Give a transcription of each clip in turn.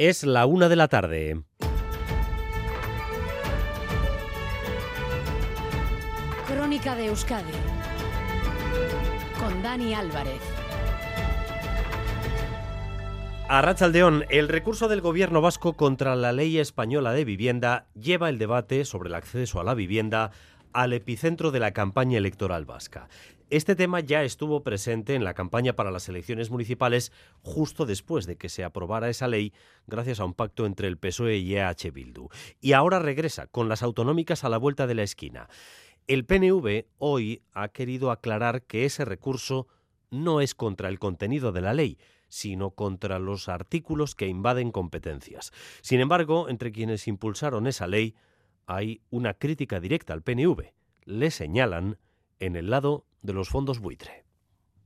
Es la una de la tarde. Crónica de Euskadi con Dani Álvarez. A Rachaldeón, el recurso del gobierno vasco contra la ley española de vivienda lleva el debate sobre el acceso a la vivienda al epicentro de la campaña electoral vasca. Este tema ya estuvo presente en la campaña para las elecciones municipales justo después de que se aprobara esa ley gracias a un pacto entre el PSOE y EH Bildu. Y ahora regresa con las autonómicas a la vuelta de la esquina. El PNV hoy ha querido aclarar que ese recurso no es contra el contenido de la ley, sino contra los artículos que invaden competencias. Sin embargo, entre quienes impulsaron esa ley hay una crítica directa al PNV. Le señalan en el lado de los fondos buitre.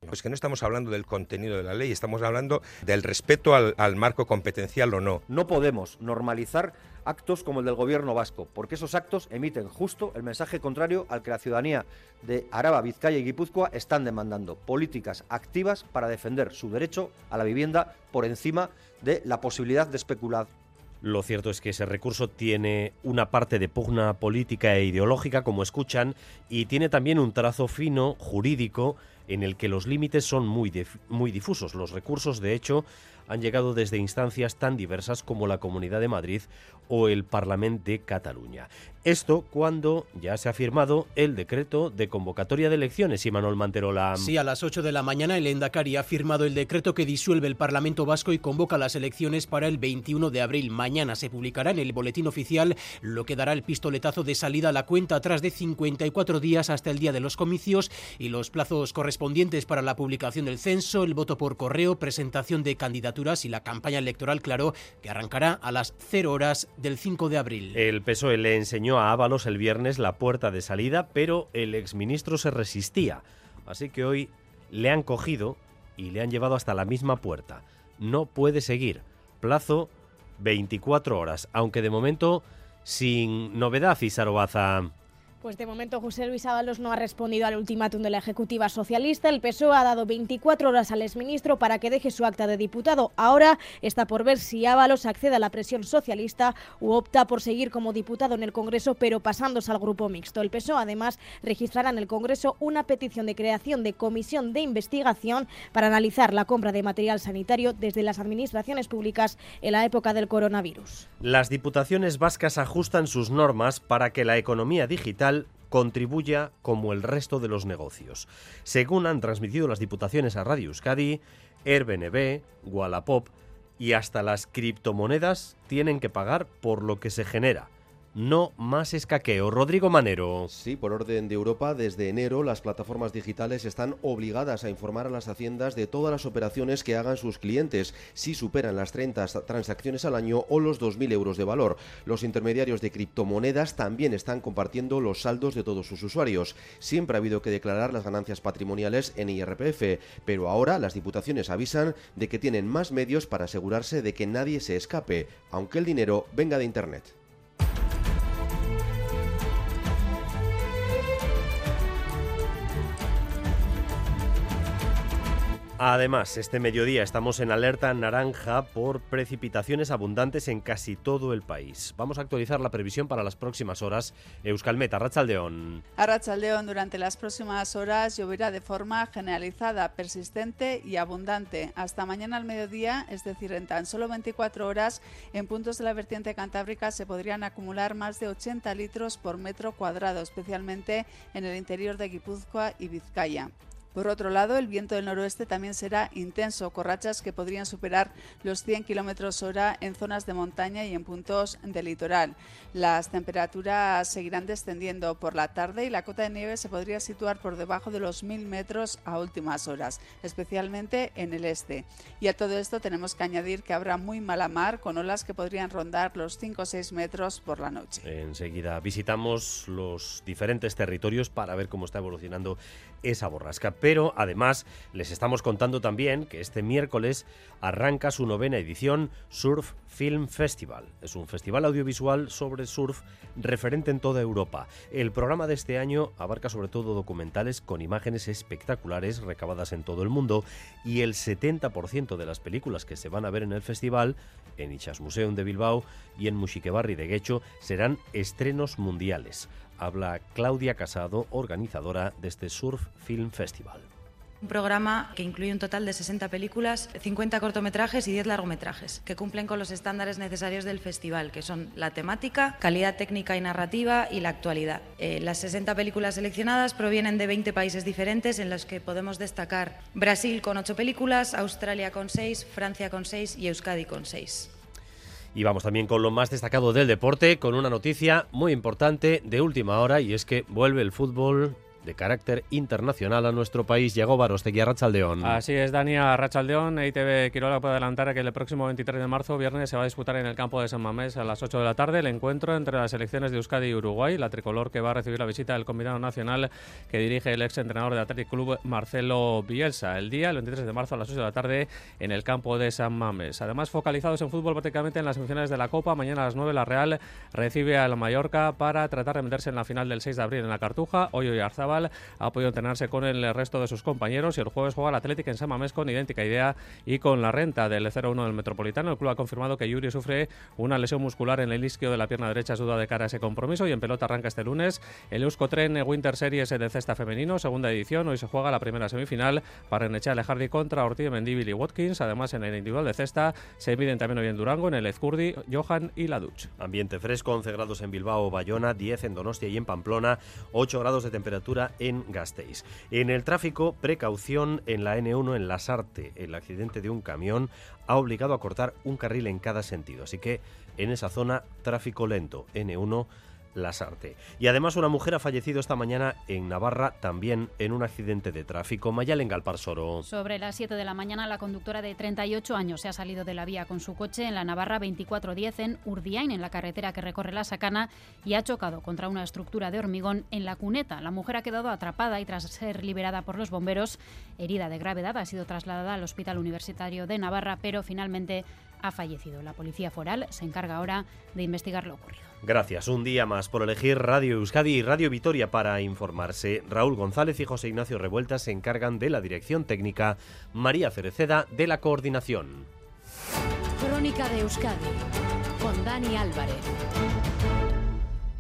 Pues que no estamos hablando del contenido de la ley, estamos hablando del respeto al, al, marco competencial o no. No podemos normalizar actos como el del gobierno vasco, porque esos actos emiten justo el mensaje contrario al que la ciudadanía de Araba, Vizcaya y Guipúzcoa están demandando. Políticas activas para defender su derecho a la vivienda por encima de la posibilidad de especular lo cierto es que ese recurso tiene una parte de pugna política e ideológica, como escuchan, y tiene también un trazo fino jurídico en el que los límites son muy, muy difusos. Los recursos, de hecho, han llegado desde instancias tan diversas como la Comunidad de Madrid o el Parlamento de Cataluña. Esto cuando ya se ha firmado el decreto de convocatoria de elecciones, y Manuel Manterola. Sí, a las 8 de la mañana el Endacari ha firmado el decreto que disuelve el Parlamento Vasco y convoca las elecciones para el 21 de abril. Mañana se publicará en el boletín oficial lo que dará el pistoletazo de salida a la cuenta atrás de 54 días hasta el día de los comicios y los plazos correspondientes para la publicación del censo, el voto por correo, presentación de candidaturas y la campaña electoral, claro, que arrancará a las 0 horas del 5 de abril. El PSOE le enseñó a Ábalos el viernes la puerta de salida, pero el exministro se resistía. Así que hoy le han cogido y le han llevado hasta la misma puerta. No puede seguir. Plazo 24 horas, aunque de momento sin novedad, Isarobaza. Pues de momento José Luis Ábalos no ha respondido al ultimátum de la Ejecutiva Socialista. El PSOE ha dado 24 horas al exministro para que deje su acta de diputado. Ahora está por ver si Ábalos accede a la presión socialista u opta por seguir como diputado en el Congreso, pero pasándose al grupo mixto. El PSOE además registrará en el Congreso una petición de creación de comisión de investigación para analizar la compra de material sanitario desde las administraciones públicas en la época del coronavirus. Las diputaciones vascas ajustan sus normas para que la economía digital contribuya como el resto de los negocios. Según han transmitido las diputaciones a Radio Euskadi, Airbnb, Wallapop y hasta las criptomonedas tienen que pagar por lo que se genera no más escaqueo. Rodrigo Manero. Sí, por orden de Europa, desde enero las plataformas digitales están obligadas a informar a las haciendas de todas las operaciones que hagan sus clientes si superan las 30 transacciones al año o los 2.000 euros de valor. Los intermediarios de criptomonedas también están compartiendo los saldos de todos sus usuarios. Siempre ha habido que declarar las ganancias patrimoniales en IRPF, pero ahora las diputaciones avisan de que tienen más medios para asegurarse de que nadie se escape, aunque el dinero venga de Internet. Además, este mediodía estamos en alerta naranja por precipitaciones abundantes en casi todo el país. Vamos a actualizar la previsión para las próximas horas. Euskalmet, Arrachaldeón. Arrachaldeón, durante las próximas horas lloverá de forma generalizada, persistente y abundante. Hasta mañana al mediodía, es decir, en tan solo 24 horas, en puntos de la vertiente cantábrica se podrían acumular más de 80 litros por metro cuadrado, especialmente en el interior de Guipúzcoa y Vizcaya. Por otro lado, el viento del noroeste también será intenso, con rachas que podrían superar los 100 km hora en zonas de montaña y en puntos del litoral. Las temperaturas seguirán descendiendo por la tarde y la cota de nieve se podría situar por debajo de los 1000 metros a últimas horas, especialmente en el este. Y a todo esto tenemos que añadir que habrá muy mala mar con olas que podrían rondar los 5 o 6 metros por la noche. Enseguida visitamos los diferentes territorios para ver cómo está evolucionando esa borrasca pero además les estamos contando también que este miércoles arranca su novena edición Surf Film Festival. Es un festival audiovisual sobre surf referente en toda Europa. El programa de este año abarca sobre todo documentales con imágenes espectaculares recabadas en todo el mundo y el 70% de las películas que se van a ver en el festival, en Ichas Museum de Bilbao y en Muxiquebarri de Guecho, serán estrenos mundiales. Habla Claudia Casado, organizadora de este Surf Film Festival. Un programa que incluye un total de 60 películas, 50 cortometrajes y 10 largometrajes, que cumplen con los estándares necesarios del festival, que son la temática, calidad técnica y narrativa y la actualidad. Eh, las 60 películas seleccionadas provienen de 20 países diferentes en los que podemos destacar Brasil con 8 películas, Australia con 6, Francia con 6 y Euskadi con 6. Y vamos también con lo más destacado del deporte, con una noticia muy importante de última hora, y es que vuelve el fútbol de carácter internacional a nuestro país. Llegó Barostegui a Rachaldeón. Así es, Dani, a Rachaldeón. ITV Quiroga puede adelantar que el próximo 23 de marzo, viernes, se va a disputar en el campo de San Mamés a las 8 de la tarde el encuentro entre las selecciones de Euskadi y Uruguay, la tricolor que va a recibir la visita del combinado nacional que dirige el ex entrenador de Athletic Club, Marcelo Bielsa, el día, el 23 de marzo a las 8 de la tarde en el campo de San Mamés. Además, focalizados en fútbol prácticamente en las semifinales de la Copa, mañana a las 9 la Real recibe al Mallorca para tratar de meterse en la final del 6 de abril en la Cartuja. Hoy Ha podido entrenarse con el resto de sus compañeros y el jueves juega el Atlético en San Mamés con idéntica idea y con la renta del 0-1 del Metropolitano. El club ha confirmado que Yuri sufre una lesión muscular en el isquio de la pierna derecha, duda de cara a ese compromiso y en pelota arranca este lunes el Euskotren Winter Series de cesta femenino, segunda edición. Hoy se juega la primera semifinal para Enechea Lejardi contra Ortiz, Mendíbil y Watkins. Además, en el individual de cesta se miden también hoy en Durango, en el Ezcurdi, Johan y Laduch. Ambiente fresco, 11 grados en Bilbao, Bayona, 10 en Donostia y en Pamplona, 8 grados de temperatura en Gasteiz. En el tráfico, precaución en la N1 en Lasarte. El accidente de un camión ha obligado a cortar un carril en cada sentido. Así que en esa zona, tráfico lento. N1 Lasarte. Y además una mujer ha fallecido esta mañana en Navarra, también en un accidente de tráfico. Mayalen Galparsoro. Sobre las 7 de la mañana, la conductora de 38 años se ha salido de la vía con su coche en la Navarra 2410 en Urdiain, en la carretera que recorre la Sacana, y ha chocado contra una estructura de hormigón en la cuneta. La mujer ha quedado atrapada y tras ser liberada por los bomberos, herida de gravedad, ha sido trasladada al Hospital Universitario de Navarra, pero finalmente ha fallecido. La policía foral se encarga ahora de investigar lo ocurrido. Gracias un día más por elegir Radio Euskadi y Radio Vitoria para informarse. Raúl González y José Ignacio Revuelta se encargan de la dirección técnica, María Cereceda de la coordinación. Crónica de Euskadi con Dani Álvarez.